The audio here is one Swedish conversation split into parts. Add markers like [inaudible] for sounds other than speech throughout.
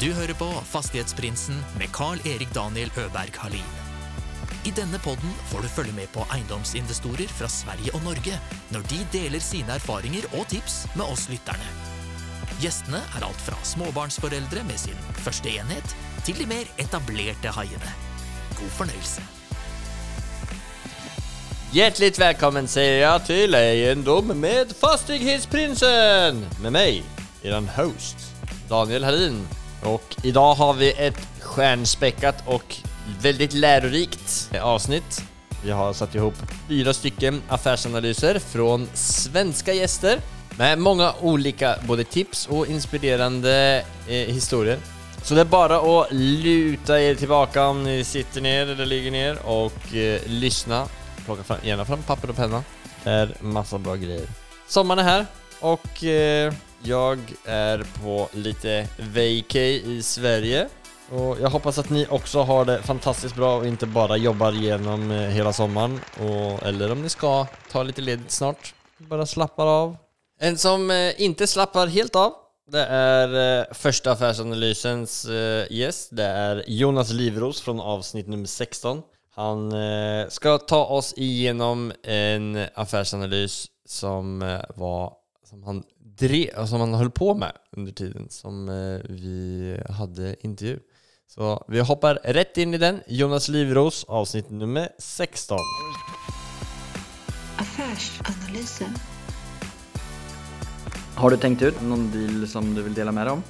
Du hører på Fastighetsprinsen med Carl-Erik Daniel Øberg Halin. I denne podden får du følge med på eiendomsinvestorer fra Sverige og Norge når de deler sine erfaringer og tips med oss lytterne. Gjestene er alt fra småbarnsforeldre med sin første enhet, til de mer etablerte haiene. God fornøyelse. Hjärtligt välkommen säger jag till Egendom med Fastighetsprinsen! Med mig, eran host, Daniel Hallin. Och idag har vi ett stjärnspäckat och väldigt lärorikt avsnitt. Vi har satt ihop fyra stycken affärsanalyser från svenska gäster med många olika både tips och inspirerande eh, historier. Så det är bara att luta er tillbaka om ni sitter ner eller ligger ner och eh, lyssna. Plocka fram, gärna fram papper och penna. Det är massa bra grejer. Sommaren är här och eh, jag är på lite vacay i Sverige. Och jag hoppas att ni också har det fantastiskt bra och inte bara jobbar igenom eh, hela sommaren. Och, eller om ni ska ta lite ledigt snart. Bara slappar av. En som eh, inte slappar helt av det är eh, första affärsanalysens gäst. Det är Jonas Livros från avsnitt nummer 16. Han ska ta oss igenom en affärsanalys som var som han, drev, som han höll på med under tiden som eh, vi hade intervju. Så vi hoppar rätt in i den. Jonas Livros, avsnitt nummer 16. Affärsanalysen. Har du tänkt ut någon deal som du vill dela med dig om?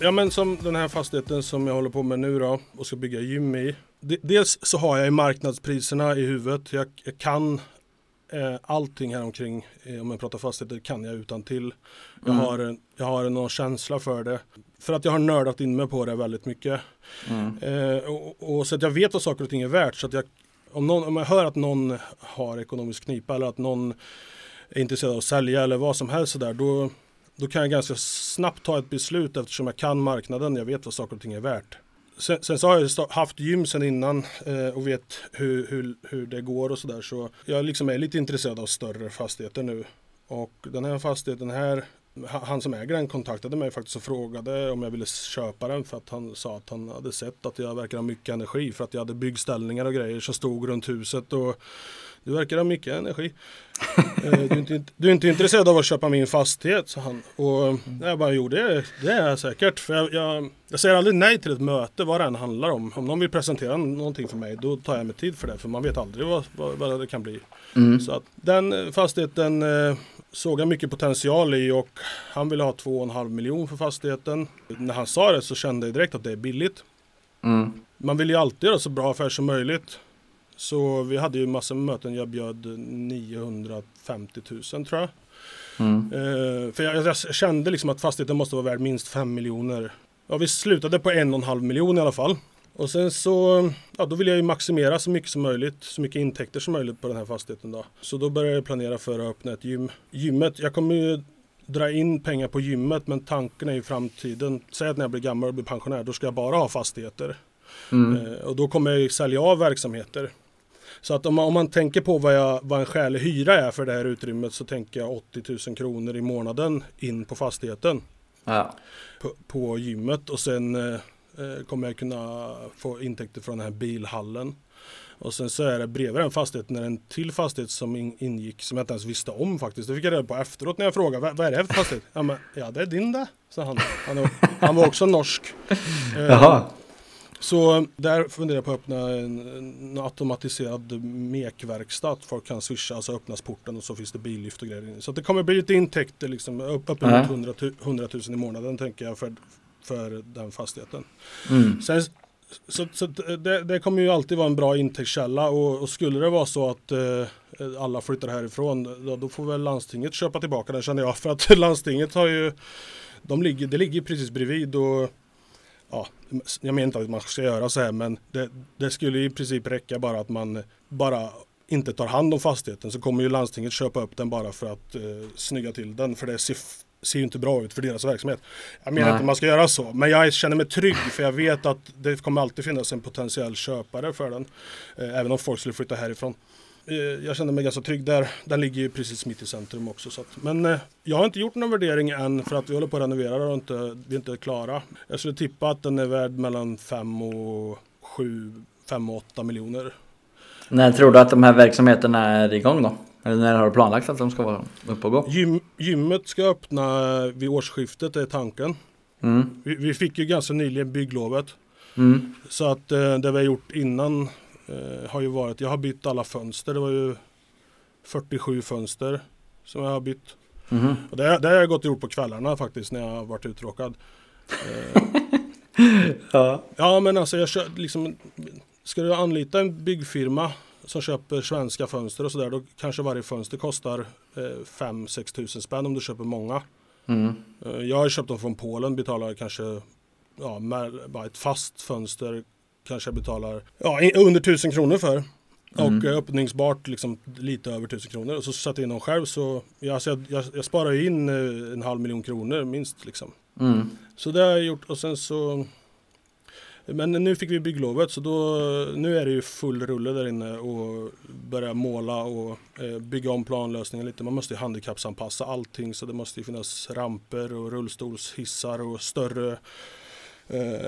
Ja men som den här fastigheten som jag håller på med nu då och ska bygga gym i. De- Dels så har jag ju marknadspriserna i huvudet. Jag, jag kan eh, allting här omkring eh, om jag pratar fastigheter kan jag utan till. Jag, Mm. har, jag har någon känsla för det. För att jag har nördat in mig på det väldigt mycket. Mm. Eh, och, och så att jag vet vad saker och ting är värt. Så att jag, om, någon, om jag hör att någon har ekonomisk knipa eller att någon är intresserad av att sälja eller vad som helst sådär. Då, då kan jag ganska snabbt ta ett beslut eftersom jag kan marknaden. Jag vet vad saker och ting är värt. Sen, sen så har jag haft gym sen innan eh, och vet hur, hur, hur det går och sådär. Så jag liksom är lite intresserad av större fastigheter nu. Och den här fastigheten här, han som äger den kontaktade mig faktiskt och frågade om jag ville köpa den för att han sa att han hade sett att jag verkar ha mycket energi för att jag hade byggställningar och grejer som stod runt huset och du verkar ha mycket energi. Eh, du, är inte, du är inte intresserad av att köpa min fastighet, sa han. Och jag bara, jo det, det är jag säkert. För jag, jag, jag säger aldrig nej till ett möte, vad det än handlar om. Om någon vill presentera någonting för mig, då tar jag mig tid för det. För man vet aldrig vad, vad, vad det kan bli. Mm. Så att den eh, fastigheten eh, såg jag mycket potential i och han ville ha 2,5 miljon för fastigheten. När han sa det så kände jag direkt att det är billigt. Mm. Man vill ju alltid göra så bra affär som möjligt. Så vi hade ju massor med möten. Jag bjöd 950 000 tror jag. Mm. Eh, för jag, jag kände liksom att fastigheten måste vara värd minst 5 miljoner. Ja, vi slutade på en och en halv miljon i alla fall. Och sen så, ja då vill jag ju maximera så mycket som möjligt, så mycket intäkter som möjligt på den här fastigheten då. Så då började jag planera för att öppna ett gym. Gymmet, jag kommer ju dra in pengar på gymmet men tanken är i framtiden, säg att när jag blir gammal och blir pensionär, då ska jag bara ha fastigheter. Mm. Eh, och då kommer jag ju sälja av verksamheter. Så att om man, om man tänker på vad, jag, vad en skälig hyra är för det här utrymmet så tänker jag 80 000 kronor i månaden in på fastigheten. Ja. På, på gymmet och sen eh, eh, kommer jag kunna få intäkter från den här bilhallen. Och sen så är det bredvid den fastigheten är en till fastighet som in, ingick som jag inte ens visste om faktiskt. Det fick jag reda på efteråt när jag frågade vad, vad är det här för fastighet? Ja, men, ja det är din det, sa han. Han, var- han var också norsk. [laughs] Eh, Jaha. Så där funderar jag på att öppna en, en automatiserad mekverkstad. Att folk kan swisha, alltså öppnas porten och så finns det billyft och grejer inne. Så det kommer bli lite intäkter liksom, upp, uppemot Ja. 100, tu- 100 000 i månaden tänker jag för, för den fastigheten. Mm. Sen, så så det, det kommer ju alltid vara en bra intäktskälla och, och skulle det vara så att eh, alla flyttar härifrån då, då får väl landstinget köpa tillbaka den känner jag. [laughs] För att landstinget har ju, de ligger, det ligger precis bredvid och ja, jag menar inte att man ska göra så här men det, det skulle i princip räcka bara att man bara inte tar hand om fastigheten så kommer ju landstinget köpa upp den bara för att eh, snygga till den för det ser, ser ju inte bra ut för deras verksamhet. Jag menar Nej. inte att man ska göra så men jag känner mig trygg för jag vet att det kommer alltid finnas en potentiell köpare för den. Eh, även om folk skulle flytta härifrån. Eh, jag kände mig ganska trygg där. Den ligger ju precis mitt i centrum också. Så att, men eh, jag har inte gjort någon värdering än för att vi håller på att renovera och inte, vi är inte klara. Jag skulle tippa att den är värd mellan 5 och 7, 5 och 8 miljoner. När tror du att de här verksamheterna är igång då? Eller när har du planlagt att de ska vara uppe och gå? Gym, gymmet ska öppna vid årsskiftet är tanken. Mm. Vi, vi fick ju ganska nyligen bygglovet. Mm. Så att eh, det vi har gjort innan eh, har ju varit, jag har bytt alla fönster. Det var ju 47 fönster som jag har bytt. Mhm. Och det, det har jag gått och gjort på kvällarna faktiskt när jag har varit uttråkad. [laughs] Eh, Ja. ja men alltså jag kör, liksom, ska du anlita en byggfirma som köper svenska fönster och sådär då kanske varje fönster kostar eh, 5-6 tusen spänn om du köper många. Mm. Eh, Jag har köpt dem från Polen, betalar kanske ja, ett fast fönster kanske jag betalar ja, under tusen kronor för. Och eh, öppningsbart liksom lite över tusen kronor. Och så satte jag in dem själv så ja, alltså jag, jag, jag sparar in eh, en halv miljon kronor minst. Liksom. Mm. Så det har jag gjort och sen så men nu fick vi bygglovet så då, nu är det ju full rulle där inne och börja måla och eh, bygga om planlösningen lite. Man måste ju handikappsanpassa allting så det måste ju finnas ramper och rullstolshissar och större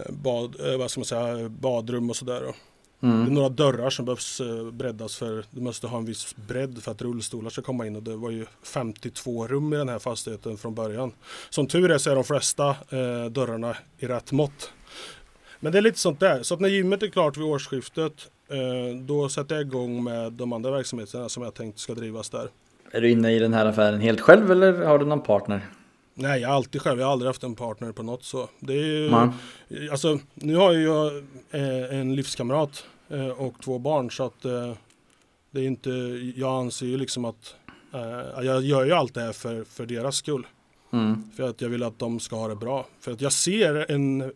bad, eh, vad ska man säga, badrum och sådär. då. Det är Mm. några dörrar som behövs eh, breddas för du måste ha en viss bredd för att rullstolar ska komma in och det var ju 52 rum i den här fastigheten från början. Som tur är så är de flesta eh, dörrarna i rätt mått. Men det är lite sånt där. Så att när gymmet är klart vid årsskiftet eh, då sätter jag igång med de andra verksamheterna som jag tänkt ska drivas där. Är du inne i den här affären helt själv eller har du någon partner? Nej, jag är alltid själv. Jag har aldrig haft en partner på något så. Det är ju, Man. Alltså, nu har ju jag eh, en livskamrat eh, och två barn så att eh, det är inte, jag anser ju liksom att jag gör ju allt det här för, för deras skull. Mm. För att jag vill att de ska ha det bra. För att jag ser en,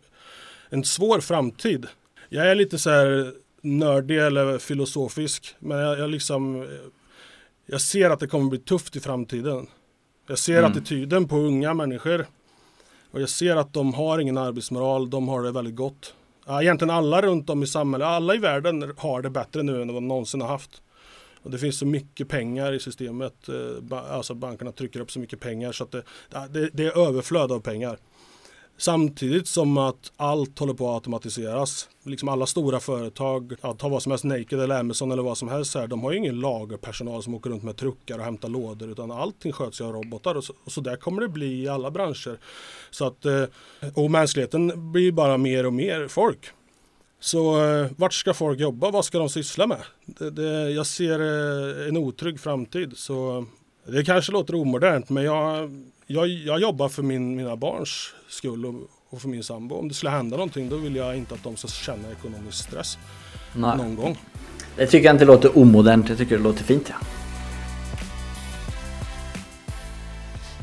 en svår framtid. Jag är lite så här nördig eller filosofisk. Men jag, jag liksom Jag ser att det kommer bli tufft i framtiden. Jag ser Mm. attityden på unga människor. Och jag ser att de har ingen arbetsmoral. De har det väldigt gott. Egentligen alla runt om i samhället, alla i världen har det bättre nu än vad de någonsin har haft. Och det finns så mycket pengar i systemet. eh, Alltså bankerna trycker upp så mycket pengar så att det, det, det är överflöd av pengar. Samtidigt som att allt håller på att automatiseras. Liksom alla stora företag, ja, ta vad som helst, Naked eller Amazon eller vad som helst här, de har ju ingen lagerpersonal som åker runt med truckar och hämtar lådor utan allting sköts ju av robotar och så, och så där kommer det bli i alla branscher. Så att, eh, och mänskligheten blir bara mer och mer folk. Så eh, vart ska folk jobba? Vad ska de syssla med? Det, det, jag ser eh, en otrygg framtid. Så det kanske låter omodernt men jag, jag, jag jobbar för min, mina barns skull och, och för min sambo. Om det skulle hända någonting då vill jag inte att de ska känna ekonomisk stress Nej. någon gång. Det tycker jag inte låter omodernt, jag tycker det låter fint ja.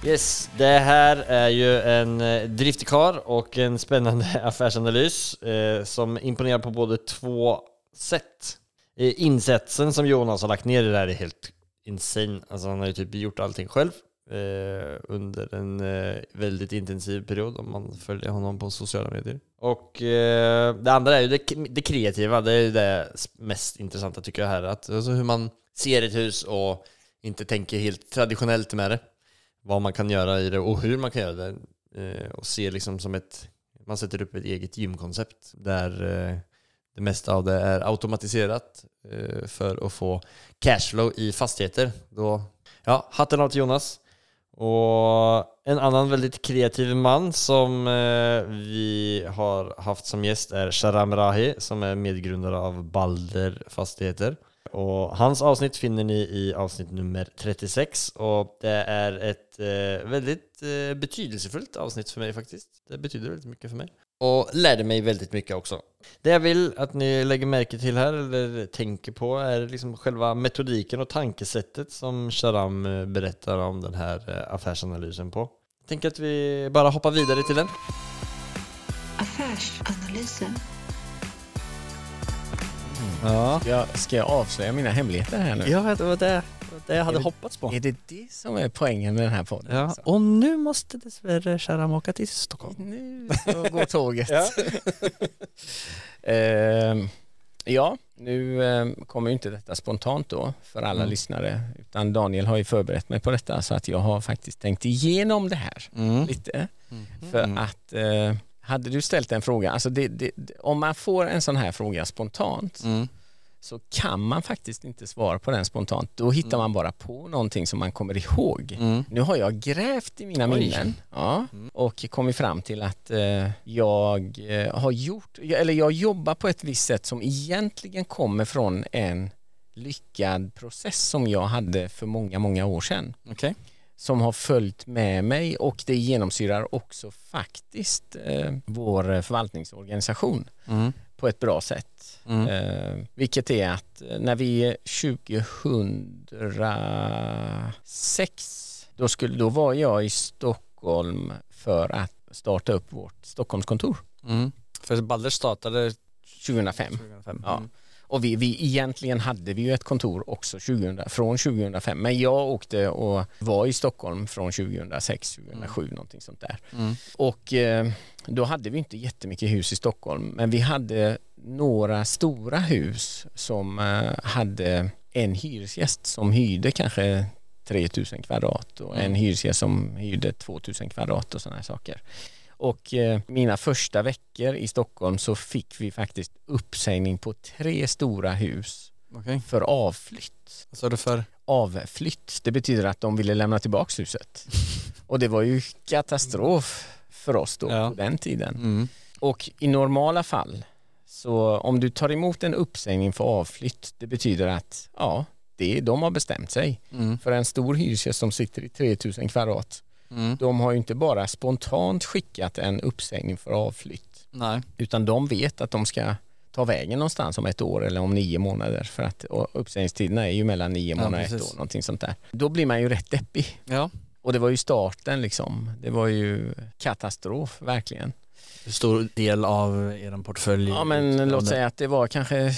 Yes, det här är ju en eh, driftig och en spännande [laughs] affärsanalys eh, som imponerar på både två sätt. Eh, insatsen som Jonas har lagt ner i det här är helt insane. Alltså han har ju typ gjort allting själv eh, under en eh, väldigt intensiv period om man följer honom på sociala medier. Och eh, det andra är ju det, det kreativa, det är ju det mest intressanta tycker jag här. Att, alltså hur man ser ett hus och inte tänker helt traditionellt med det vad man kan göra i det och hur man kan göra det. Eh, och se liksom som ett, man sätter upp ett eget gymkoncept där eh, det mesta av det är automatiserat eh, för att få cashflow i fastigheter. Då, ja, hatten av till Jonas. Och en annan väldigt kreativ man som eh, vi har haft som gäst är Sharam Rahi som är medgrundare av Balder Fastigheter. Och hans avsnitt finner ni i avsnitt nummer 36 och det är ett eh, väldigt eh, betydelsefullt avsnitt för mig faktiskt. Det betyder väldigt mycket för mig. Och lärde mig väldigt mycket också. Det jag vill att ni lägger märke till här, eller tänker på, är liksom själva metodiken och tankesättet som Sharam eh, berättar om den här eh, affärsanalysen på. Jag tänker att vi bara hoppar vidare till den. Affärsanalysen. Ja, Ska jag, ska jag avslöja mina hemligheter här nu? ja det var det, det jag hade Är det- hoppats på. Är det det som är poängen med den här podden? Ja, alltså? och nu måste dessvärre Sharam åka till Stockholm. Nu så går tåget. [laughs] Ja. [laughs] Ehm, ja, Nu eh, kommer ju inte detta spontant då för alla Mm. lyssnare utan Daniel har ju förberett mig på detta så att jag har faktiskt tänkt igenom det här Mm. lite. Mm. För att eh, hade du ställt en fråga, alltså det, det, det- om man får en sån här fråga spontant Mm. Så kan man faktiskt inte svara på den spontant. Då hittar man bara på någonting som man kommer ihåg. Mm. Nu har jag grävt i mina Oj. minnen ja, Mm. och kommit fram till att eh, jag eh, har gjort, eller jag jobbar på ett visst sätt som egentligen kommer från en lyckad process som jag hade för många, många år sedan. Okej. Som har följt med mig och det genomsyrar också faktiskt eh, vår eh, förvaltningsorganisation Mm. på ett bra sätt. Mm. Eh, vilket är att eh, när vi 2006 då, skulle, då var jag i Stockholm för att starta upp vårt Stockholmskontor Mm. För Balder startade 2005. 2005. Ja. Och vi, vi egentligen hade vi ju ett kontor också 2000, från 2005 men jag åkte och var i Stockholm från 2006, 2007 någonting sånt där. Mm. Och eh, då hade vi inte jättemycket hus i Stockholm men vi hade några stora hus som eh, hade en hyresgäst som hyrde kanske 3000 kvadrat och en Mm. hyresgäst som hyrde 2000 kvadrat och sådana här saker. Och eh, mina första veckor i Stockholm så fick vi faktiskt uppsägning på tre stora hus Okej. för avflytt. Vad sa du för? Avflytt, det betyder att de ville lämna tillbaks huset. [laughs] Och det var ju katastrof för oss då Ja. på den tiden. Mm. Och i normala fall så om du tar emot en uppsägning för avflytt det betyder att ja, det, de har bestämt sig. Mm. För en stor hyresgäst som sitter i 3000 kvadrat Mm. de har ju inte bara spontant skickat en uppsägning för avflytt Nej. utan de vet att de ska ta vägen någonstans om ett år eller om nio månader för att uppsägningstiderna är ju mellan nio Ja, månader och ett precis. år, någonting sånt där. Då blir man ju rätt deppig. Ja. Och det var ju starten liksom. Det var ju katastrof, verkligen. Hur stor del av er portfölj? Ja men låt säga att det var kanske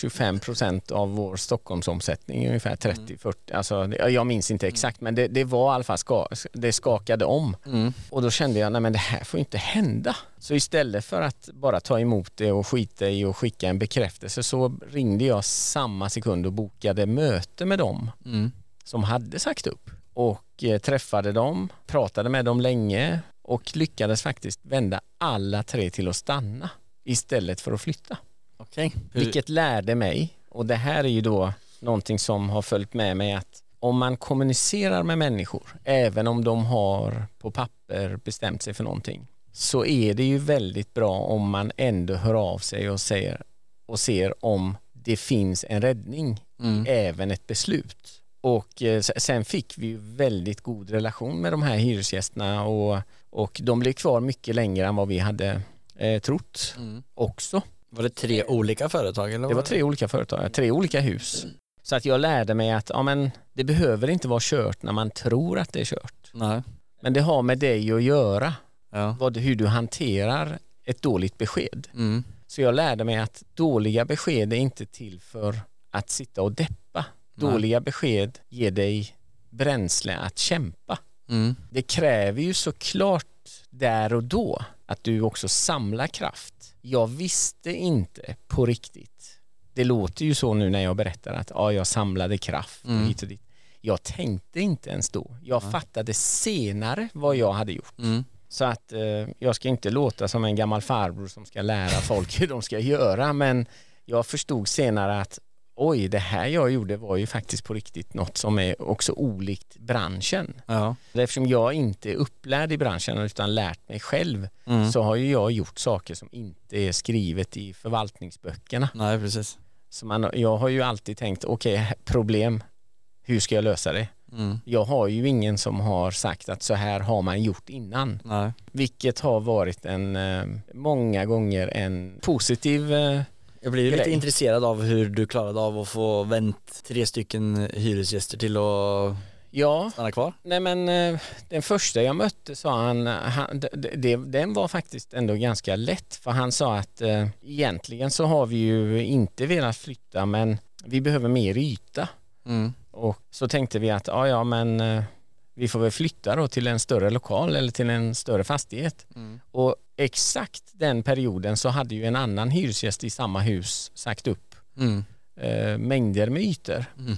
25 procent av vår Stockholmsomsättning, ungefär 30-40, alltså det- jag minns inte exakt men det, det var i alla fall, ska, det skakade om. Mm. Och då kände jag, nej men det här får inte hända. Så istället för att bara ta emot det och skita i och skicka en bekräftelse så ringde jag samma sekund och bokade möte med dem Mm. som hade sagt upp. Och eh, träffade dem, pratade med dem länge och lyckades faktiskt vända alla tre till att stanna istället för att flytta. Okej. Vilket lärde mig, och det här är ju då någonting som har följt med mig att om man kommunicerar med människor, även om de har på papper bestämt sig för någonting, så är det ju väldigt bra om man ändå hör av sig och säger och ser om det finns en räddning, Mm. även ett beslut. Och eh, sen fick vi väldigt god relation med de här hyresgästerna och, och de blev kvar mycket längre än vad vi hade eh, trott Mm. också. Var det tre olika företag? Eller Det var tre olika företag, tre olika hus. Så att jag lärde mig att ja, men, det behöver inte vara kört när man tror att det är kört. Nej. Men det har med dig att göra, Ja. vad, hur du hanterar ett dåligt besked. Mm. Så jag lärde mig att dåliga besked är inte till för att sitta och deppa. Nej. Dåliga besked ger dig bränsle att kämpa. Mm. Det kräver ju såklart där och då att du också samlar kraft. Jag visste inte på riktigt. Det låter ju så nu när jag berättar att ja, jag samlade kraft Mm. hit och dit. Jag tänkte inte ens då. Jag Nej. fattade senare vad jag hade gjort. Mm. Så att eh, jag ska inte låta som en gammal farbror som ska lära folk hur de ska göra men jag förstod senare att oj, det här jag gjorde var ju faktiskt på riktigt något som är också olikt branschen. Ja. Eftersom jag inte är upplärd i branschen utan lärt mig själv Mm. så har ju jag gjort saker som inte är skrivet i förvaltningsböckerna. Nej, precis. Så man, jag har ju alltid tänkt, okej, problem, hur ska jag lösa det? Mm. Jag har ju ingen som har sagt att så här har man gjort innan. Nej. Vilket har varit en, eh, många gånger en positiv eh, Jag blir lite intresserad av hur du klarade av att få vänt tre stycken hyresgäster till att Ja, stanna kvar. nej men eh, den första jag mötte sa han, han det, det, den var faktiskt ändå ganska lätt för han sa att eh, egentligen så har vi ju inte velat flytta men vi behöver mer yta. Mm. Och så tänkte vi att ja, ja men eh, vi får väl flytta då till en större lokal eller till en större fastighet. Mm. Och exakt den perioden så hade ju en annan hyresgäst i samma hus sagt upp Mm. eh, mängder med ytor. Mm.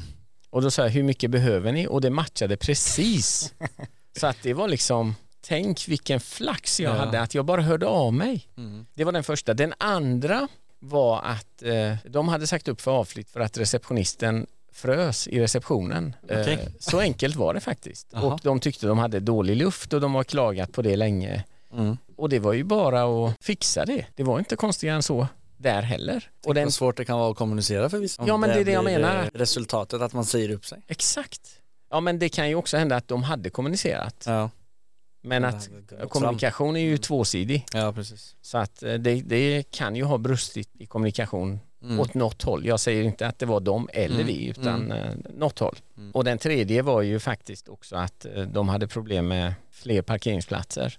Och då sa jag, hur mycket behöver ni? Och det matchade precis. [laughs] så att det var liksom, tänk vilken flax jag Ja. hade att jag bara hörde av mig. Mm. Det var den första. Den andra var att eh, de hade sagt upp för avflytt för att receptionisten frös i receptionen. Okej. Eh, så enkelt var det faktiskt. Och de tyckte de hade dålig luft och de har klagat på det länge. Mm. Och det var ju bara att fixa det. Det var inte konstigare än så där heller. Och den, Vad svårt det kan vara att kommunicera för vissa. Ja, men det är det jag menar. eh, Resultatet att man säger upp sig. exakt. Ja men det kan ju också hända att de hade kommunicerat. Ja, Men att fram. kommunikation är ju tvåsidig. ja precis. Så att eh, det, det kan ju ha brustit i kommunikation Mm. åt något håll. Jag säger inte att det var de eller Mm. vi utan eh, något håll. Mm. Och den tredje var ju faktiskt också att de hade problem med fler parkeringsplatser.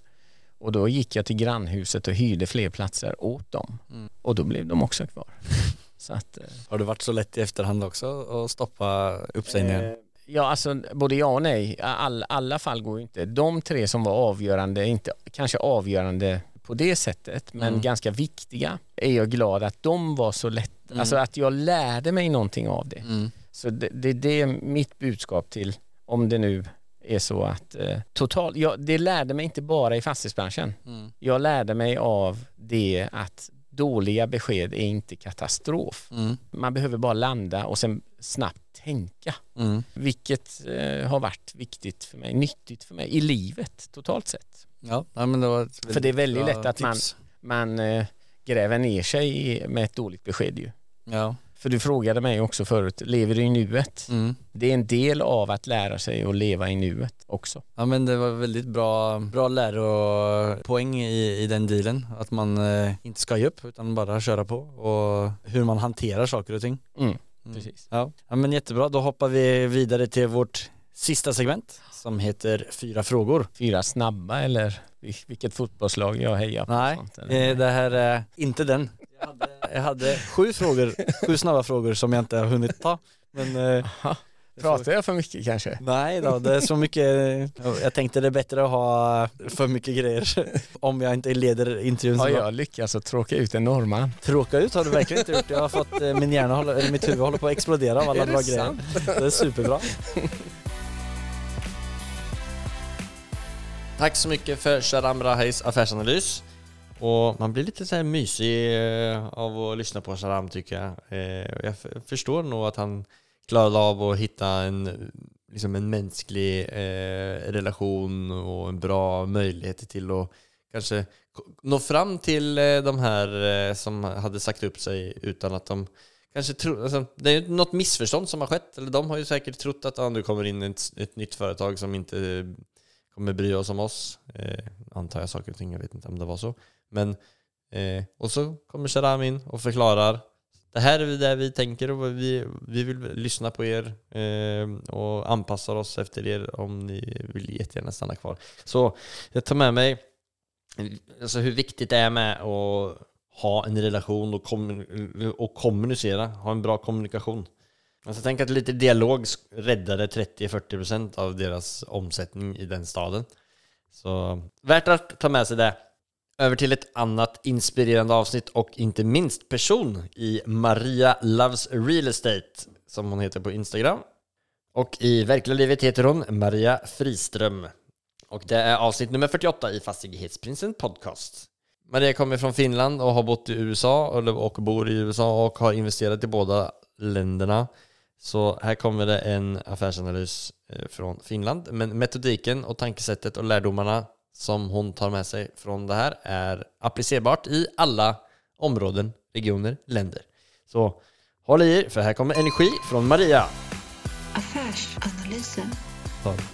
Och då gick jag till grannhuset och hyrde fler platser åt dem. Mm. Och då blev de också kvar. [laughs] Så att, eh, Har det varit så lätt i efterhand också att stoppa uppsägningen? Eh, Ja, alltså både ja och nej. All, alla fall går inte. De tre som var avgörande, inte kanske avgörande på det sättet, men Mm. ganska viktiga, är jag glad att de var så lätt. Mm. Alltså att jag lärde mig någonting av det. Mm. Så det, det, det är mitt budskap till, om det nu är så att eh, total, ja, det lärde mig inte bara i fastighetsbranschen. Mm. Jag lärde mig av det att dåliga besked är inte katastrof. Mm. Man behöver bara landa och sen snabbt tänka. Mm. Vilket eh, har varit viktigt för mig, nyttigt för mig i livet totalt sett. Ja, men det var För det är väldigt lätt att man, tips. man eh, gräver ner sig med ett dåligt besked ju. Ja. För du frågade mig också förut, lever du i nuet? Mm. Det är en del av att lära sig att leva i nuet också. ja, men det var väldigt bra, bra läropoäng i, i den dealen. Att man eh, inte ska ge upp utan bara köra på och hur man hanterar saker och ting. Mm, Mm. precis. Ja. ja, men jättebra. Då hoppar vi vidare till vårt sista segment som heter Fyra frågor. Fyra snabba eller vil- vilket fotbollslag jag hejar på? Nej, sånt, eh, det här är inte den. Jag hade, jag hade sju frågor, sju snabba frågor som jag inte har hunnit ta. Men eh, Aha. Pratar jag för mycket kanske? Nej då, det är så mycket, jag tänkte det är bättre att ha för mycket grejer om jag inte leder intervjun så Har jag lyckats att tråka ut en norrman? Tråka ut har du verkligen inte gjort, jag har fått, eh, min hjärna, håller, eller mitt huvud håller på att explodera av alla bra grejer. sant? Det är superbra. Tack så mycket för Sharam Rahis affärsanalys. Och man blir lite så här mysig eh, av att lyssna på Saddam tycker jag. Eh, jag förstår nog att han klarade av att hitta en, liksom en mänsklig eh, relation och en bra möjlighet till att kanske nå fram till de här som hade sagt upp sig utan att de kanske tror, alltså, det är ju något missförstånd som har skett, eller de har ju säkert trott att ah, nu kommer in ett, ett nytt företag som inte kommer bry oss om oss. Eh, antar jag saker och ting, jag vet inte om det var så. Men, eh, och så kommer Sharam in och förklarar det här är det vi tänker och vi, vi vill lyssna på er eh, och anpassar oss efter er om ni vill jättegärna stanna kvar. Så jag tar med mig alltså hur viktigt det är med att ha en relation och, kommun- och kommunicera, ha en bra kommunikation. Alltså tänk att lite dialog räddade 30-40% av deras omsättning i den staden. Så värt att ta med sig det. Över till ett annat inspirerande avsnitt och inte minst person i Maria Loves Real Estate som hon heter på Instagram. Och i verkliga livet heter hon Maria Friström. Och det är avsnitt nummer 48 i Fastighetsprinsen Podcast. Maria kommer från Finland och har bott i USA och bor i USA och har investerat i båda länderna. Så här kommer det en affärsanalys eh, från Finland. Men metodiken och tankesättet och lärdomarna som hon tar med sig från det här är applicerbart i alla områden, regioner, länder. Så håll i er, för här kommer energi från Maria. Affärsanalysen.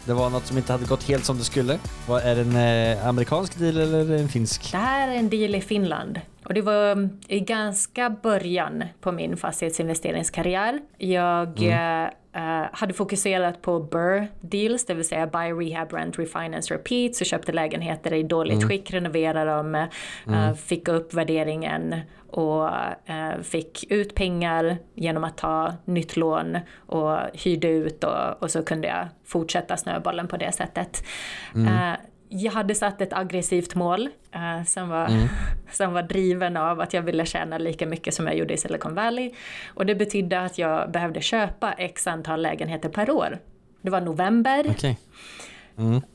Det var något som inte hade gått helt som det skulle. Vad, är det en eh, amerikansk deal eller en finsk? Det här är en deal i Finland. Och det var mm, i ganska början på min fastighetsinvesteringskarriär. Jag eh, eh, hade fokuserat på BRR deals, det vill säga Buy, Rehab, Rent, Refinance, Repeat. Så köpte lägenheter i dåligt skick, renoverade dem, eh, fick upp värderingen och eh, fick ut pengar genom att ta nytt lån och hyrde ut och, och så kunde jag fortsätta snöbollen på det sättet. Eh, jag hade satt ett aggressivt mål eh, som, var, [laughs] som var driven av att jag ville tjäna lika mycket som jag gjorde i Silicon Valley. Och det betydde att jag behövde köpa x antal lägenheter per år. Det var november. Okej.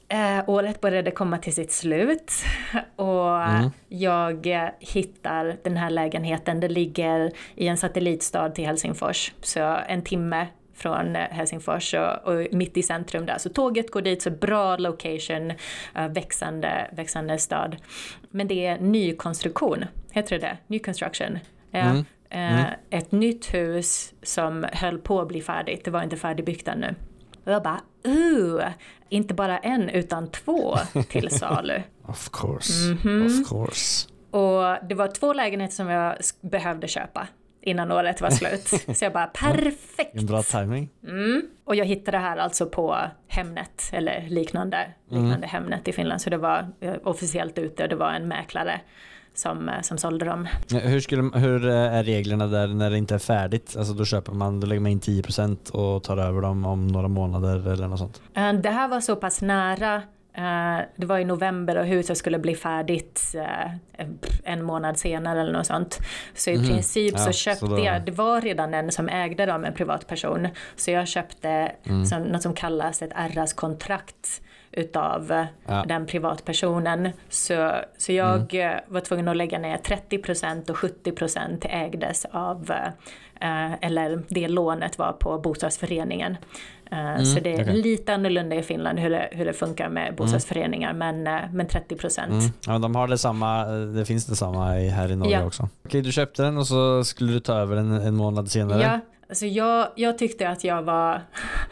Eh, året började komma till sitt slut [laughs] och jag eh, hittar den här lägenheten. Det ligger i en satellitstad till Helsingfors, så en timme från eh, Helsingfors och, och mitt i centrum där. Så tåget går dit, så bra location, eh, växande, växande stad. Men det är nykonstruktion, heter det det? Construction. Ja. Eh, Ett nytt hus som höll på att bli färdigt, det var inte färdigbyggt ännu. Och jag bara, uh, inte bara en utan två [laughs] till salu. Of course. Mhm. Of course. Och det var två lägenheter som jag behövde köpa innan året var slut. [laughs] Så jag bara, perfekt! En bra timing. Och jag hittade det här alltså på Hemnet, eller liknande, liknande Hemnet i Finland. Så det var eh, officiellt ute och det var en mäklare som, eh, som sålde dem. Hur, skulle, hur eh, är reglerna där när det inte är färdigt? Alltså då köper man, då lägger man in 10% och tar över dem om några månader eller något sånt. Det här var så pass nära. Eh, Det var i november och huset skulle bli färdigt eh, en månad senare eller något sånt. Så i princip Mhm. Ja, så så köpte då- jag, det var redan en som ägde dem, en privatperson. Så jag köpte Mm. som, något som kallas ett RS-kontrakt utav Ja. den privatpersonen. Så, så jag eh, var tvungen att lägga ner 30% och 70% ägdes av, eller det lånet var på bostadsföreningen. Eh, så det är okej. lite annorlunda i Finland hur det, hur det funkar med bostadsföreningar, men, eh, men 30%. Mm. Ja, men de har det samma, det finns det samma här i Norge Ja. också. Okej, du köpte den och så skulle du ta över den en månad senare. Ja, alltså jag, jag tyckte att jag var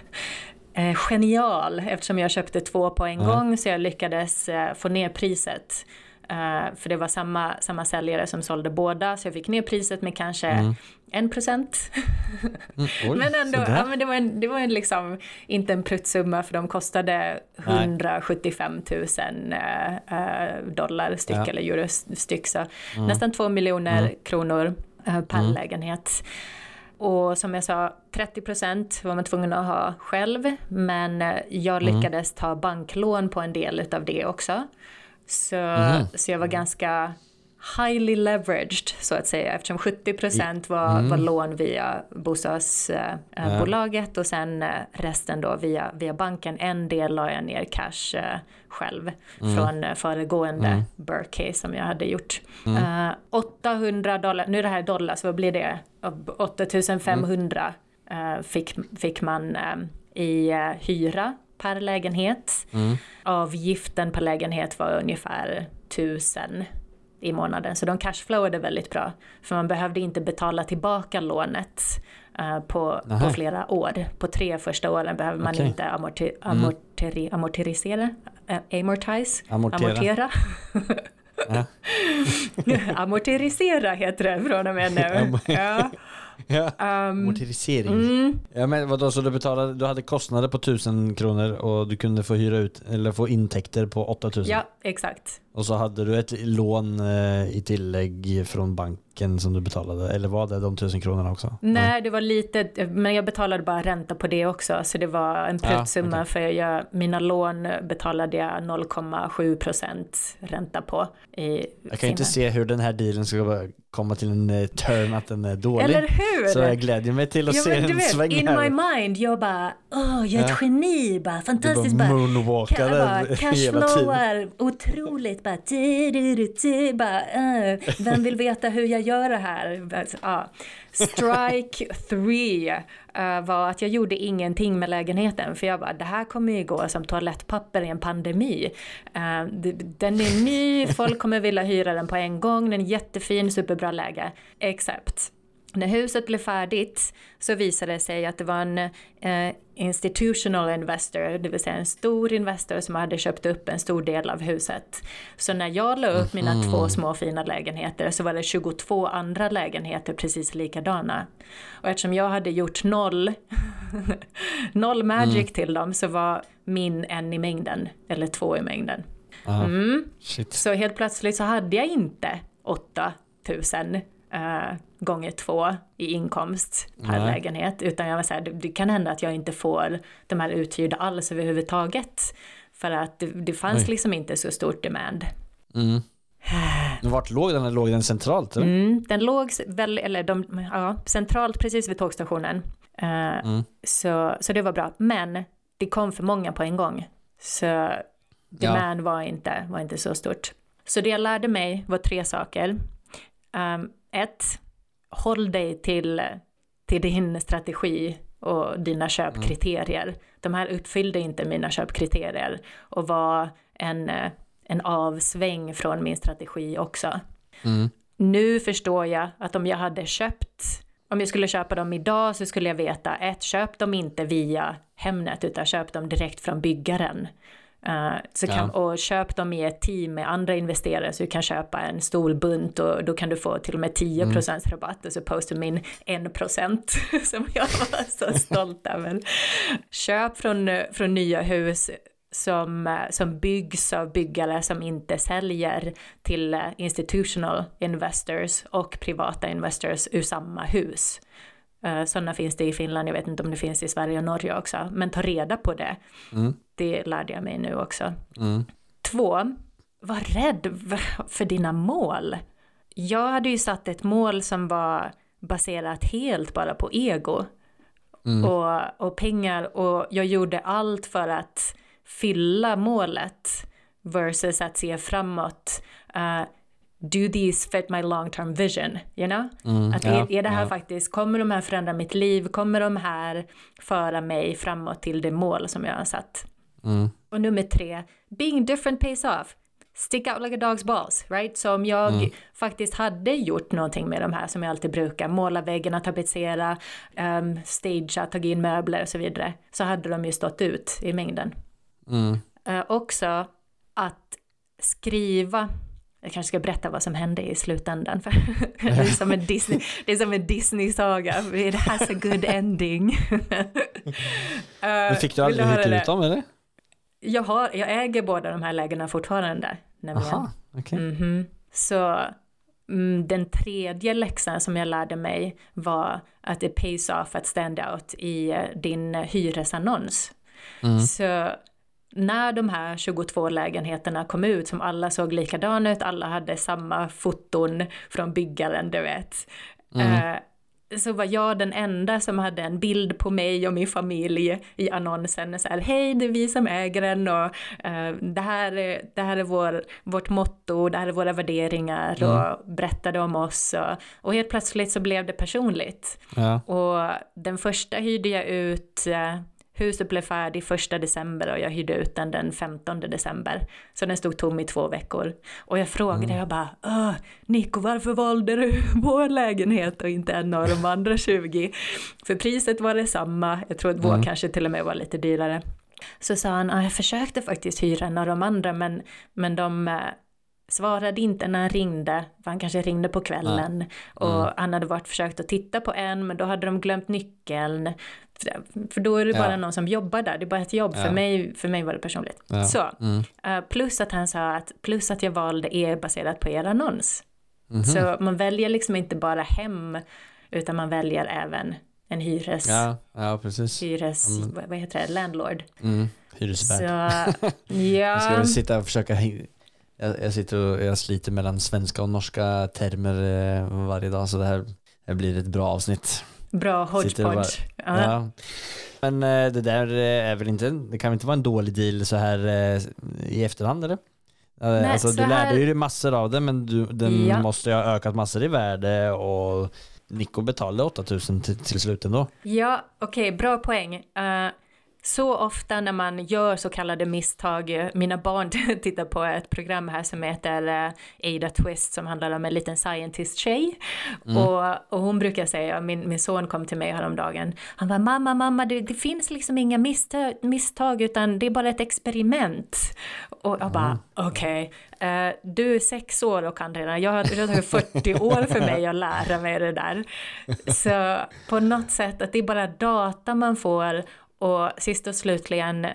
[laughs] eh, genial eftersom jag köpte två på en gång så jag lyckades eh, få ner priset. Eh, för det var samma, samma säljare som sålde båda så jag fick ner priset med kanske en procent. Mm, oj, [laughs] Men ändå, ja, men det var, en, det var en liksom, inte en pruttsumma för de kostade Nej. 175 000 eh, eh, dollar styck Ja. eller euro styck. Så nästan två miljoner kronor eh, per Mm. lägenhet. Och som jag sa, 30 procent var man tvungen att ha själv, men eh, jag Mm. lyckades ta banklån på en del utav det också. Så, Mhm. så jag var ganska highly leveraged så att säga eftersom 70 procent var, Mm. var lån via bostadsbolaget och sen eh, resten då via, via banken. En del la jag ner cash eh, själv Mm. från eh, föregående Burke som jag hade gjort. Mm. Eh, 800 dollar, nu är det här dollar så vad blir det? 8500 eh, fick, fick man eh, i eh, hyra per lägenhet. Mm. Avgiften per lägenhet var ungefär 1000 i månaden. Så de cashflowade väldigt bra. För man behövde inte betala tillbaka lånet eh, på, på flera år. På tre första åren behöver man. Mm. inte amorti amorteri amorterisera, eh, amortize, Amortera. amortera. Ja. [laughs] Amorterisera heter det från och med nu. [laughs] ja. Ja. Um, Amortisering. mm, Ja men vadå, så du betalade, du hade kostnader på 1000 kronor och du kunde få hyra ut, eller få intäkter på 8000? ja, exakt. Och så hade du ett lån eh, i tillägg från banken som du betalade, eller var det de 1000 kronorna också? Nej, det var lite, men jag betalade bara ränta på det också, så det var en Ja, pruttsumma okej. för jag, mina lån betalade jag 0,7 procent ränta på. I Jag kan ju inte se hur den här dealen ska komma till en eh, turn att den är dålig. Eller hur? Så jag glädjer mig till att ja, se du en vet, sväng in här. my mind, jag bara, åh, jag är ett Ja. geni, bara Du fantastiskt, bara bara, moonwalkar Ka- bara [laughs] cashflowar otroligt. Bara, du, du, du, du, bara, vem vill veta hur jag gör det här? Ja. Strike three uh, var att jag gjorde ingenting med lägenheten. För jag bara, det här kommer ju gå som toalettpapper i en pandemi. Uh, den är ny, folk kommer vilja hyra den på en gång. Den är jättefin, superbra läge. Except när huset blev färdigt så visade det sig att det var en eh, institutional investor, det vill säga en stor investor som hade köpt upp en stor del av huset. Så när jag la upp mina två små fina lägenheter så var det 22 andra lägenheter precis likadana. Och eftersom jag hade gjort noll, [laughs] noll magic till dem så var min en i mängden, eller två i mängden. Ja. Mm. Så helt plötsligt så hade jag inte 8000 eh, gånger två i inkomst per Nej. lägenhet. Utan jag var så här, det, det kan hända att jag inte får de här uthyrda alls överhuvudtaget. För att det, det fanns Oj. liksom inte så stort demand. Mm. [sighs] Vart låg den? Låg den centralt eller? Mm, den låg väl, eller de, ja, centralt precis vid tågstationen. Eh, Mm. så, så det var bra. Men det kom för många på en gång. Så demand var, inte, var inte så stort. Så det jag lärde mig var tre saker. Um, ett, håll dig till, till din strategi och dina köpkriterier. De här uppfyllde inte mina köpkriterier och var en, en avsväng från min strategi också. Mm. Nu förstår jag att om jag hade köpt, om jag skulle köpa dem idag så skulle jag veta ett, köp dem inte via Hemnet utan köp dem direkt från byggaren. Eh, så kan, Och köp dem i ett team med andra investerare så du kan köpa en stor bunt och då kan du få till och med 10% rabatt och så postar min 1% [laughs] som jag var så stolt över. Köp från, från nya hus som, som byggs av byggare som inte säljer till institutional investors och privata investors ur samma hus. Eh, Sådana finns det i Finland, jag vet inte om det finns i Sverige och Norge också, men ta reda på det. Det lärde jag mig nu också. Mm. Två, var rädd för dina mål. Jag hade ju satt ett mål som var baserat helt bara på ego och, och pengar och jag gjorde allt för att fylla målet versus att se framåt. Uh, do these fit my long term vision? You know? att ja, är, det här ja. faktiskt, kommer de här förändra mitt liv? Kommer de här föra mig framåt till det mål som jag har satt? Mm. Och nummer tre, being different pays off. Stick out like a dog's balls, right? Så om jag Mm. faktiskt hade gjort någonting med de här som jag alltid brukar, måla väggarna, tapetsera, um, stagea, ta in möbler och så vidare, så hade de ju stått ut i mängden. Mm. Eh, också att skriva, jag kanske ska berätta vad som hände i slutändan, för [laughs] det är som en Disney, det är som en Disney-saga, it has a good ending. Eh, [laughs] Men fick du vill aldrig hyrt det? ut dem eller? Jag, har, jag äger båda de här lägena fortfarande. Nämligen. Aha, okej. Mhm. Så mm, den tredje läxan som jag lärde mig var att det pays off att stand out i eh, din hyresannons. Så när de här 22 lägenheterna kom ut som alla såg likadana ut, alla hade samma foton från byggaren, du vet. Eh, så var jag den enda som hade en bild på mig och min familj i annonsen. Så här, hej, det är vi som äger den och eh, det här är, det här är vår, vårt motto, det här är våra värderingar och berättade om oss. Och, och helt plötsligt så blev det personligt. Ja. Och den första hyrde jag ut, eh, huset blev färdig första december och jag hyrde ut den den 15 december. Så den stod tom i två veckor. Och jag frågade, jag bara, Åh, Nico varför valde du [laughs] vår lägenhet och inte en av de andra 20? För priset var detsamma, jag tror att vår kanske till och med var lite dyrare. Så sa han, jag försökte faktiskt hyra en av de andra men, men de eh, svarade inte när han ringde, för han kanske ringde på kvällen. Och han hade varit försökt att titta på en, men då hade de glömt nyckeln. För, för då är det bara Ja. någon som jobbar där, det är bara ett jobb. För, Ja. mig, för mig var det personligt. Ja. Så, Mm. eh, plus att han sa att, plus att jag valde er baserat på er annons. Mhm. Så man väljer liksom inte bara hem, utan man väljer även en hyres, Ja, ja precis. hyres vad, vad heter det, landlord. Mm. Så, [laughs] Hyresvärd. Jag ska ja. väl sitta och försöka jag, jag sitter och jag sliter mellan svenska och norska termer eh, varje dag så det här, det blir ett bra avsnitt. Bra hodgepodge. Ja. Ja. Men eh, det där eh, är väl inte, det kan väl inte vara en dålig deal så här i efterhand eller? Eh, alltså, så du här- lärde ju dig massor av det men du, den Ja. måste ju ha ökat massor i värde och Nico betalade 8000 till, till slut ändå. Ja, okej, bra poäng. Eh, så ofta när man gör så kallade misstag, mina barn [laughs] tittar på ett program här som heter eh, Ada Twist som handlar om en liten scientist-tjej. Och, och hon brukar säga, min, min son kom till mig häromdagen, han var mamma, mamma, det, det finns liksom inga misstag, misstag utan det är bara ett experiment. Och jag bara, okej, eh, du är sex år och kan redan, jag har, det har tagit 40 år för mig att lära mig det där. Så på något sätt att det är bara data man får och sist och slutligen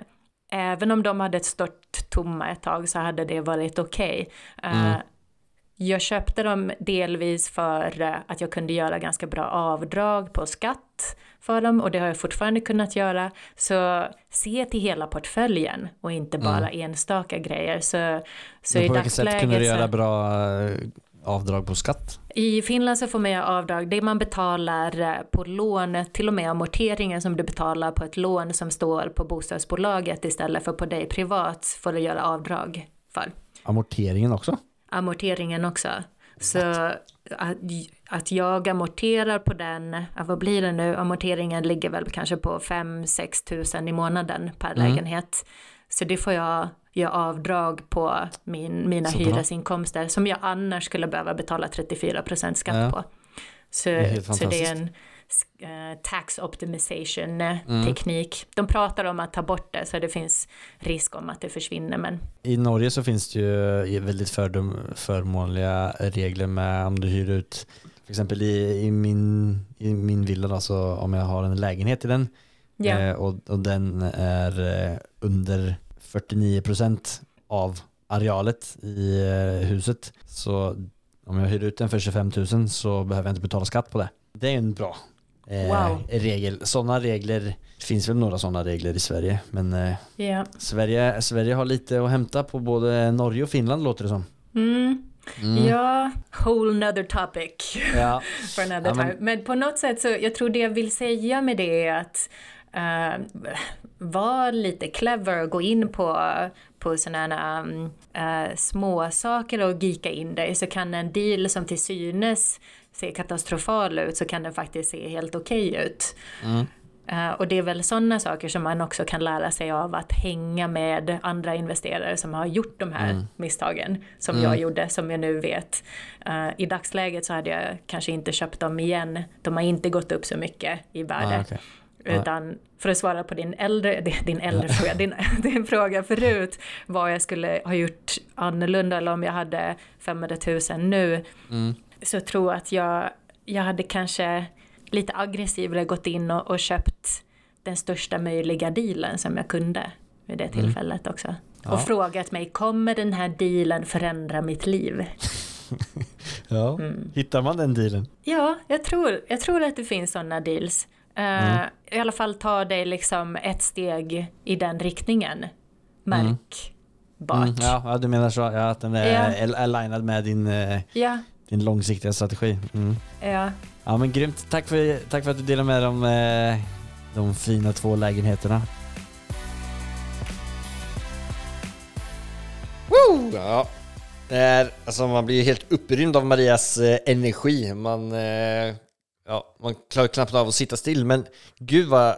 även om de hade stått tomma ett tag så hade det varit okej. Eh, jag köpte dem delvis för eh, att jag kunde göra ganska bra avdrag på skatt för dem och det har jag fortfarande kunnat göra. Så se till hela portföljen och inte bara enstaka grejer. Så, så Men i på vilket sätt kunde du dagsläget göra bra eh, avdrag på skatt? i Finland så får man göra avdrag, det man betalar eh, på lån, till och med amorteringen som du betalar på ett lån som står på bostadsbolaget istället för på dig privat får du göra avdrag för. Amorteringen också? amorteringen också. Så att, att jag amorterar på den, vad blir det nu, amorteringen ligger väl kanske på 5-6 tusen i månaden per Mm. lägenhet. Så det får jag göra avdrag på min, mina Så hyresinkomster som jag annars skulle behöva betala 34% skatt Ja. på. Så, helt så det är en eh, tax optimization eh, Mm. teknik. De pratar om att ta bort det så det finns risk om att det försvinner men I Norge så finns det ju väldigt fördom, förmånliga regler med om du hyr ut för exempel i, i, min, i min villa då, så om jag har en lägenhet i den eh, och, och den är eh, under 49% av arealet i eh, huset så om jag hyr ut den för 25 000 så behöver jag inte betala skatt på det. Det är en bra eh, Wow. regel. Sådana regler, det finns väl några sådana regler i Sverige men eh, ja. Sverige, Sverige har lite att hämta på både Norge och Finland låter det som. Mm. Ja, whole nother topic Ja. [laughs] for another Ja, men- time. Men på något sätt så, jag tror det jag vill säga med det är att uh, var lite clever och gå in på, på sådana um, uh, små saker och gika in dig så kan en deal som till synes ser katastrofal ut så kan den faktiskt se helt okej ut. Eh, och det är väl sådana saker som man också kan lära sig av att hänga med andra investerare som har gjort de här misstagen som jag gjorde, som jag nu vet. Eh, I dagsläget så hade jag kanske inte köpt dem igen. De har inte gått upp så mycket i värde. Ah, okej. Utan för att svara på din äldre, [laughs] din äldre fråga, din, [laughs] din fråga förut, vad jag skulle ha gjort annorlunda eller om jag hade 500 000 nu, så tror jag att jag, jag hade kanske lite aggressivare gått in och, och köpt den största möjliga dealen som jag kunde vid det tillfället också. Och frågat mig, kommer den här dealen förändra mitt liv? [laughs] Ja. Hittar man den dealen? Ja, jag tror, jag tror att det finns sådana deals. Eh, I alla fall ta dig liksom ett steg i den riktningen. Märkbart. Mm, ja, ja, du menar så. Ja, att den är al- alignad med din, Ja, din långsiktiga strategi. Mm. ja. Ja men grymt. Tack för, tack för att du delade med dig om eh, de fina två lägenheterna. Ja. Det är, alltså man blir ju helt upprymd av Marias eh, energi. Man, eh, ja, man klarar knappt av att sitta still, men gud vad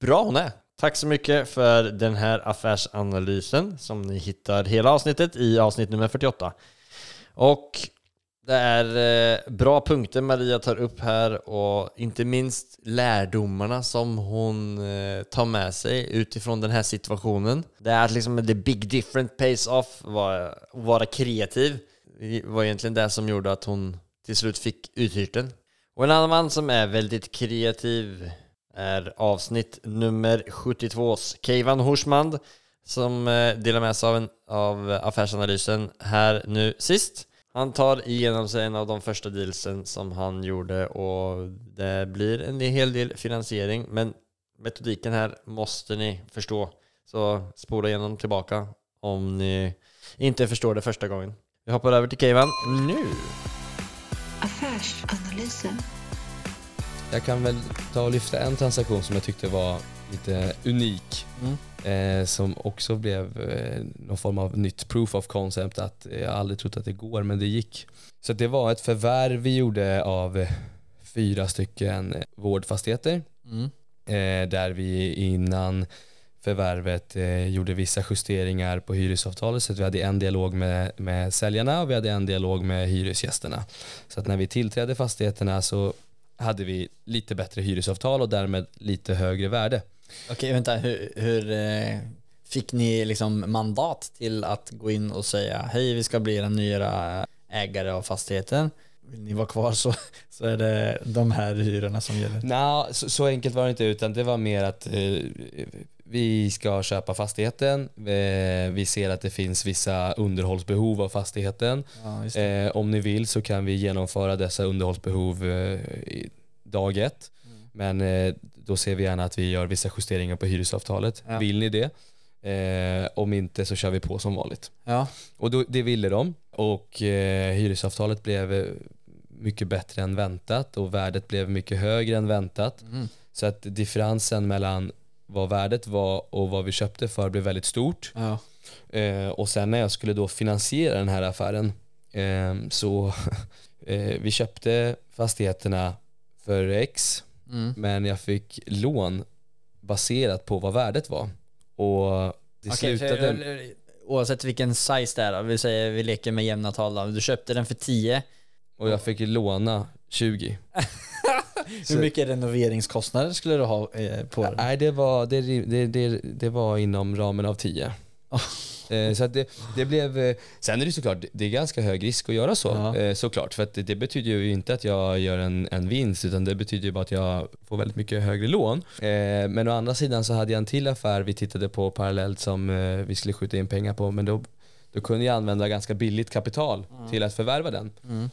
bra hon är. Tack så mycket för den här affärsanalysen som ni hittar hela avsnittet i avsnitt nummer 48. Och det är eh, bra punkter Maria tar upp här och inte minst lärdomarna som hon eh, tar med sig utifrån den här situationen. Det är att liksom the big different pays off, vara, vara kreativ. Det var egentligen det som gjorde att hon till slut fick uthyrt den. Och en annan man som är väldigt kreativ är avsnitt nummer 72s Keivan Horsmand som eh, delar med sig av, en, av affärsanalysen här nu sist. Han tar igenom sig en av de första dealsen som han gjorde och det blir en hel del finansiering men metodiken här måste ni förstå. Så spola igenom tillbaka om ni inte förstår det första gången. Vi hoppar över till Keivan nu. Affärsanalysen. Jag kan väl ta och lyfta en transaktion som jag tyckte var lite unik. Eh, som också blev eh, någon form av nytt proof of concept att jag aldrig trott att det går men det gick. Så det var ett förvärv vi gjorde av eh, fyra stycken vårdfastigheter. Eh, där vi innan förvärvet eh, gjorde vissa justeringar på hyresavtalet så att vi hade en dialog med, med säljarna och vi hade en dialog med hyresgästerna. Så att när vi tillträdde fastigheterna så hade vi lite bättre hyresavtal och därmed lite högre värde. Okej, vänta. Hur, hur eh, fick ni liksom mandat till att gå in och säga hej, vi ska bli den nya ägare av fastigheten? Vill ni vara kvar så, [laughs] så är det de här hyrorna som gäller. Nej, så, så enkelt var det inte utan det var mer att eh, vi ska köpa fastigheten, vi, vi ser att det finns vissa underhållsbehov av fastigheten. Ja. Eh, om ni vill så kan vi genomföra dessa underhållsbehov eh, i dag ett. Mm. Men eh, då ser vi gärna att vi gör vissa justeringar på hyresavtalet. Ja. Vill ni det? Eh, om inte så kör vi på som vanligt. Ja, Och då, det ville de och eh, hyresavtalet blev eh, mycket bättre än väntat och värdet blev mycket högre än väntat. Mm. Så att differensen mellan vad värdet var och vad vi köpte för blev väldigt stort. ja. Eh, och sen när jag skulle då finansiera den här affären eh, så [laughs] eh, vi köpte fastigheterna för X Mm. men jag fick lån baserat på vad värdet var. Och det Okej, slutade... för, oavsett vilken size det är då, vi säger vi leker med jämna tal då. Du köpte den för 10. Och jag fick låna 20. [laughs] Hur mycket renoveringskostnader skulle du ha eh, på den? Nej, det var, det, det, det, det var inom ramen av 10. Eh, Så att det, det blev, eh, sen är det såklart, det är ganska hög risk att göra så Ja. såklart. För att det, det betyder ju inte att jag gör en, en vinst utan det betyder ju bara att jag får väldigt mycket högre lån. Men å andra sidan så hade jag en till affär vi tittade på parallellt som vi skulle skjuta in pengar på men då, då kunde jag använda ganska billigt kapital till att förvärva den.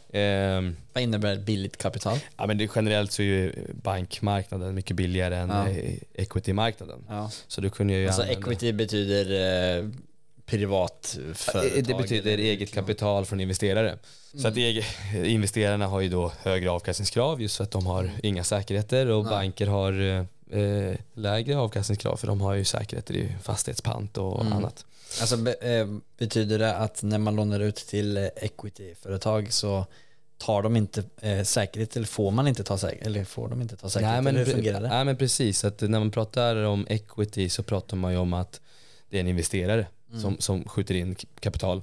Eh, Vad innebär billigt kapital? Ja men det, generellt så är ju bankmarknaden mycket billigare än Ja. eh, equity-marknaden. Ja. Så då kunde jag ju Alltså använda- equity betyder eh, privat företag. Eh, Det betyder eller- eget kapital från investerare. Så att ege- investerarna har ju då högre avkastningskrav just för att de har inga säkerheter och Nej. banker har eh, lägre avkastningskrav för de har ju säkerheter i fastighetspant och Mm. annat. Alltså eh, betyder det att när man lånar ut till eh, equity-företag så tar de inte eh, säkerhet eller får man inte ta säkerhet eller får de inte ta säkerhet? men, eller hur fungerar det? nej men precis, att när man pratar om equity så pratar man ju om att det är en investerare Mm. som, som skjuter in kapital.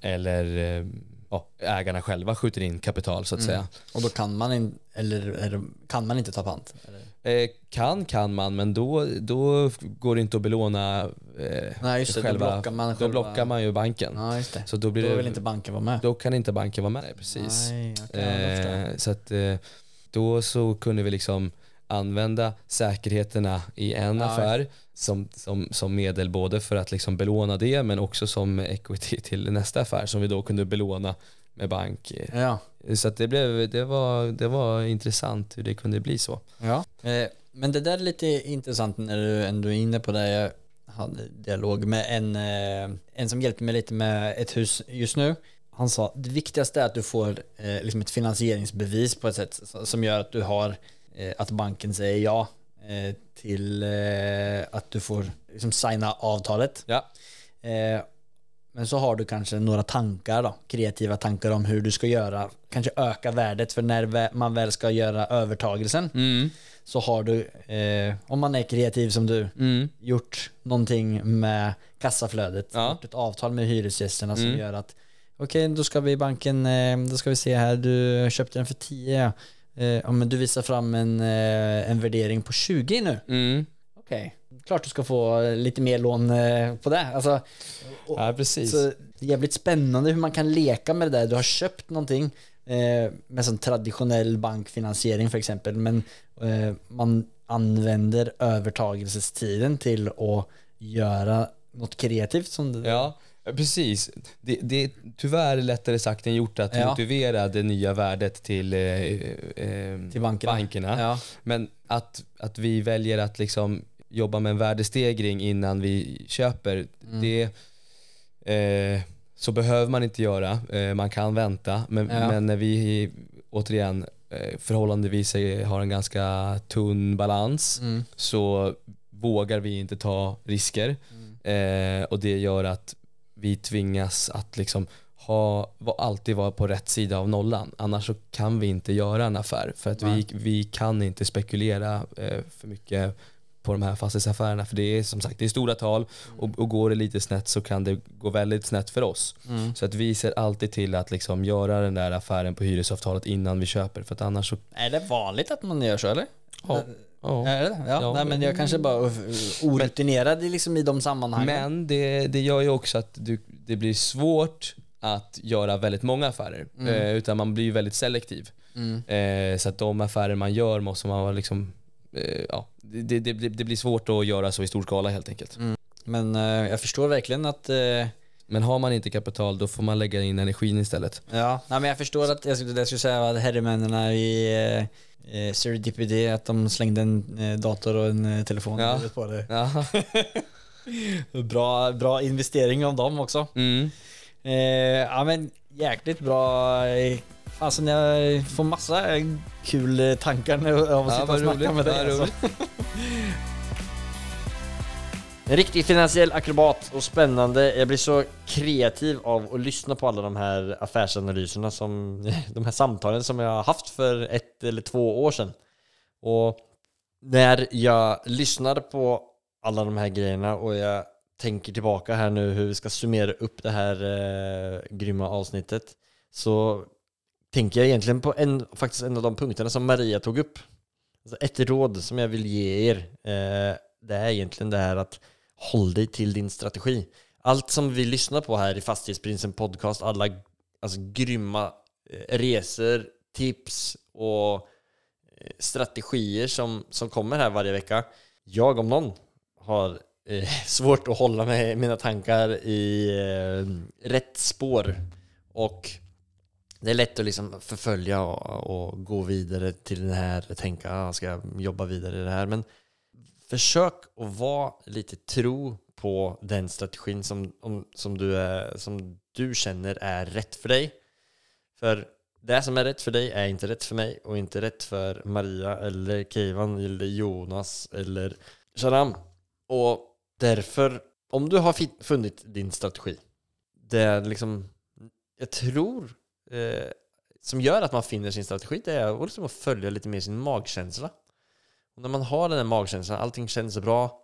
Eller eh, ja, ägarna själva skjuter in kapital så att Mm. säga. Och då kan man, in, eller, eller kan man inte ta pant? Eller? Eh, kan kan man men då, då går det inte att belåna eh, Nej just det, själva, då blockar man då själva... blockar man ju banken. Ja just det. Så då blir Då det, vill inte banken vara med. då kan inte banken vara med, Nej, precis. Nej. Eh, så att eh, då så kunde vi liksom använda säkerheterna i en Ja. affär som, som, som medel både för att liksom belåna det men också som equity till nästa affär som vi då kunde belåna med bank. Ja. Så det, blev, det, var, det var intressant hur det kunde bli så. Ja. Eh, men det där är lite intressant när du ändå är inne på det. Jag hade dialog med en, eh, en som hjälpte mig lite med ett hus just nu. Han sa det viktigaste är att du får eh, liksom ett finansieringsbevis på ett sätt som gör att du har att banken säger ja till att du får liksom signa avtalet. Ja. Men så har du kanske några tankar då, kreativa tankar om hur du ska göra, kanske öka värdet för när man väl ska göra övertagelsen Mm. så har du, eh, om man är kreativ som du, Mm. gjort någonting med kassaflödet, Ja. gjort ett avtal med hyresgästerna som Mm. gör att okej, då ska vi i banken, eh, då ska vi se här, du köpte den för 10, eh, ja men du visar fram en, eh, en värdering på 20 nu. Mm. Okej, klart du ska få lite mer lån eh, på det. Alltså, och- Ja, precis. så jävligt spännande hur man kan leka med det där. Du har köpt någonting eh, med sån traditionell bankfinansiering för exempel, men eh, man använder övertagelsestiden till att göra något kreativt som det Ja, precis. Det, det är tyvärr lättare sagt än gjort att Ja. motivera det nya värdet till, eh, eh, till bankerna. bankerna. Ja. Men att, att vi väljer att liksom jobba med en värdestegring innan vi köper, Mm. det eh, så behöver man inte göra. Eh, man kan vänta. Men, Ja. men när vi återigen eh, förhållandevis har en ganska tunn balans Mm. så vågar vi inte ta risker. Eh, och det gör att vi tvingas att liksom ha, alltid vara på rätt sida av nollan. Annars så kan vi inte göra en affär för att vi, vi kan inte spekulera eh, för mycket på de här fastighetsaffärerna för det är som sagt det är stora tal och, och går det lite snett så kan det gå väldigt snett för oss. Mm. Så att vi ser alltid till att liksom göra den där affären på hyresavtalet innan vi köper för att annars så... Är det vanligt att man gör så eller? Ja, ja. Är det? Ja, Ja. Nej, men jag kanske bara orutinerad i liksom i de sammanhangen. Men det, det gör ju också att du, det blir svårt att göra väldigt många affärer. Mm. Eh, utan man blir väldigt selektiv. Mm. Eh, så att de affärer man gör måste man vara liksom ja, det, det, det, blir svårt att göra så i stor skala helt enkelt. Men eh, jag förstår verkligen att eh, Men har man inte kapital då får man lägga in energin istället. Ja, nej, men jag förstår att jag skulle, jag skulle säga att herremännen i eh, eh, Serendipity, att de slängde en eh, dator och en eh, telefon Ja. på det. Ja. [laughs] Bra, bra investering av dem också. Mm. Eh, ja men jäkligt bra. Fasen jag får massa kul eh, tankar nu av att Ja, sitta och snacka roligt, med dig. Alltså. En [laughs] riktig finansiell akrobat och spännande. Jag blir så kreativ av att lyssna på alla de här affärsanalyserna som, [laughs] de här samtalen som jag har haft för ett eller två år sedan. Och när jag lyssnar på alla de här grejerna och jag tänker tillbaka här nu hur vi ska summera upp det här eh, grymma avsnittet så tänker jag egentligen på en, faktiskt en av de punkterna som Maria tog upp. Alltså ett råd som jag vill ge er, eh, det är egentligen det här att håll dig till din strategi. Allt som vi lyssnar på här i Fastighetsprinsen podcast, alla alltså, grymma eh, resor, tips och eh, strategier som, som kommer här varje vecka. Jag om någon har eh, [laughs] svårt att hålla mig, mina tankar i eh, rätt spår och det är lätt att liksom förfölja och, och gå vidare till det här och tänka ah, ska jag jobba vidare i det här men försök att vara lite tro på den strategin som, om, som, du är, som du känner är rätt för dig. För det som är rätt för dig är inte rätt för mig och inte rätt för Maria eller Keivan eller Jonas eller Sharam. Och därför, om du har funnit din strategi, det är liksom, jag tror, eh, som gör att man finner sin strategi, det är liksom att följa lite mer sin magkänsla. Och när man har den här magkänslan, allting känns bra,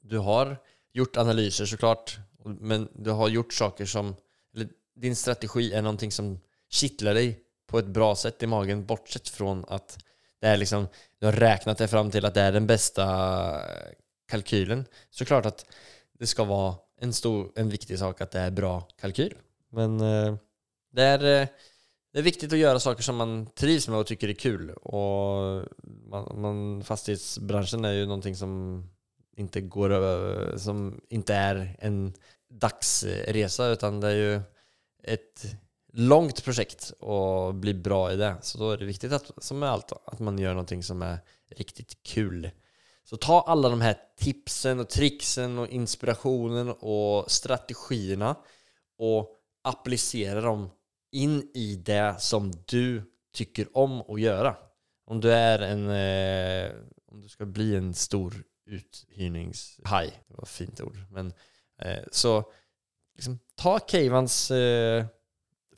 du har gjort analyser såklart, men du har gjort saker som, eller din strategi är någonting som kittlar dig på ett bra sätt i magen, bortsett från att det är liksom, du har räknat dig fram till att det är den bästa eh, kalkylen. Såklart att det ska vara en stor, en viktig sak att det är bra kalkyl. Men eh, det är eh, det är viktigt att göra saker som man trivs med och tycker är kul. Och man, man, fastighetsbranschen är ju någonting som inte går över, som inte är en dagsresa utan det är ju ett långt projekt och bli bra i det. Så då är det viktigt att, som med allt, att man gör någonting som är riktigt kul. Så ta alla de här tipsen och tricksen och inspirationen och strategierna och applicera dem in i det som du tycker om att göra. Om du är en, eh, om du ska bli en stor uthyrningshaj, det var ett fint ord, men eh, så liksom, ta Keivans eh,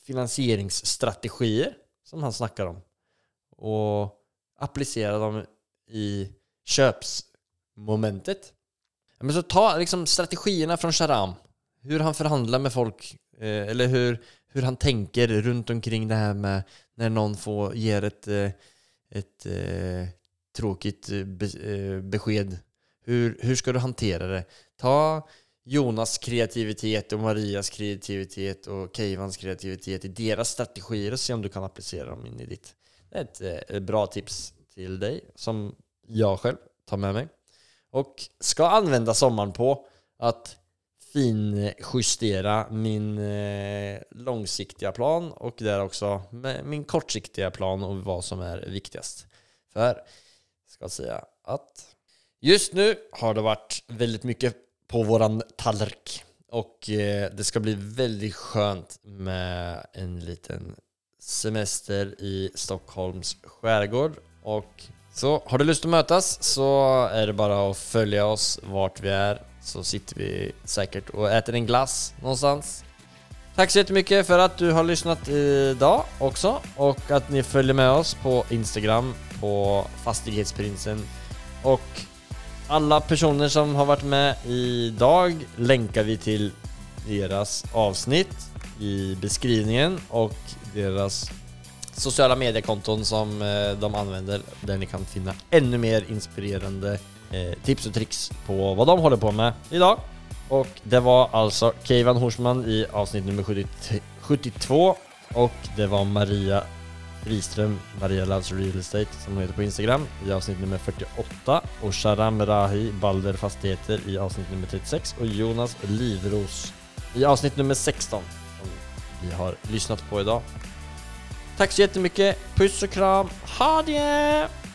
finansieringsstrategier som han snackar om och applicera dem i köpsmomentet. Men så ta liksom strategierna från Sharam, hur han förhandlar med folk, eh, eller hur, hur han tänker runt omkring det här med när någon får ger ett, eh, ett eh, tråkigt eh, besked. Hur, hur ska du hantera det? Ta Jonas kreativitet och Marias kreativitet och Keivans kreativitet i deras strategier och se om du kan applicera dem in i ditt. Det är ett bra tips till dig som jag själv tar med mig. Och ska använda sommaren på att finjustera min eh, långsiktiga plan och där också min kortsiktiga plan och vad som är viktigast. För, ska säga att just nu har det varit väldigt mycket på våran tallrik och eh, det ska bli väldigt skönt med en liten semester i Stockholms skärgård och så har du lust att mötas så är det bara att följa oss vart vi är så sitter vi säkert och äter en glass någonstans. Tack så jättemycket för att du har lyssnat idag också och att ni följer med oss på Instagram på Fastighetsprinsen och alla personer som har varit med idag länkar vi till deras avsnitt i beskrivningen och deras sociala mediekonton som eh, de använder där ni kan finna ännu mer inspirerande Eh, tips och tricks på vad de håller på med idag. Och det var alltså Keivan Horsman i avsnitt nummer 70 72 och det var Maria Friström, Maria Loves Real Estate som hon heter på Instagram i avsnitt nummer 48 och Sharam Rahi Balder Fastigheter i avsnitt nummer 36 och Jonas Livros i avsnitt nummer 16 som vi har lyssnat på idag. Tack så jättemycket, puss och kram, ha det!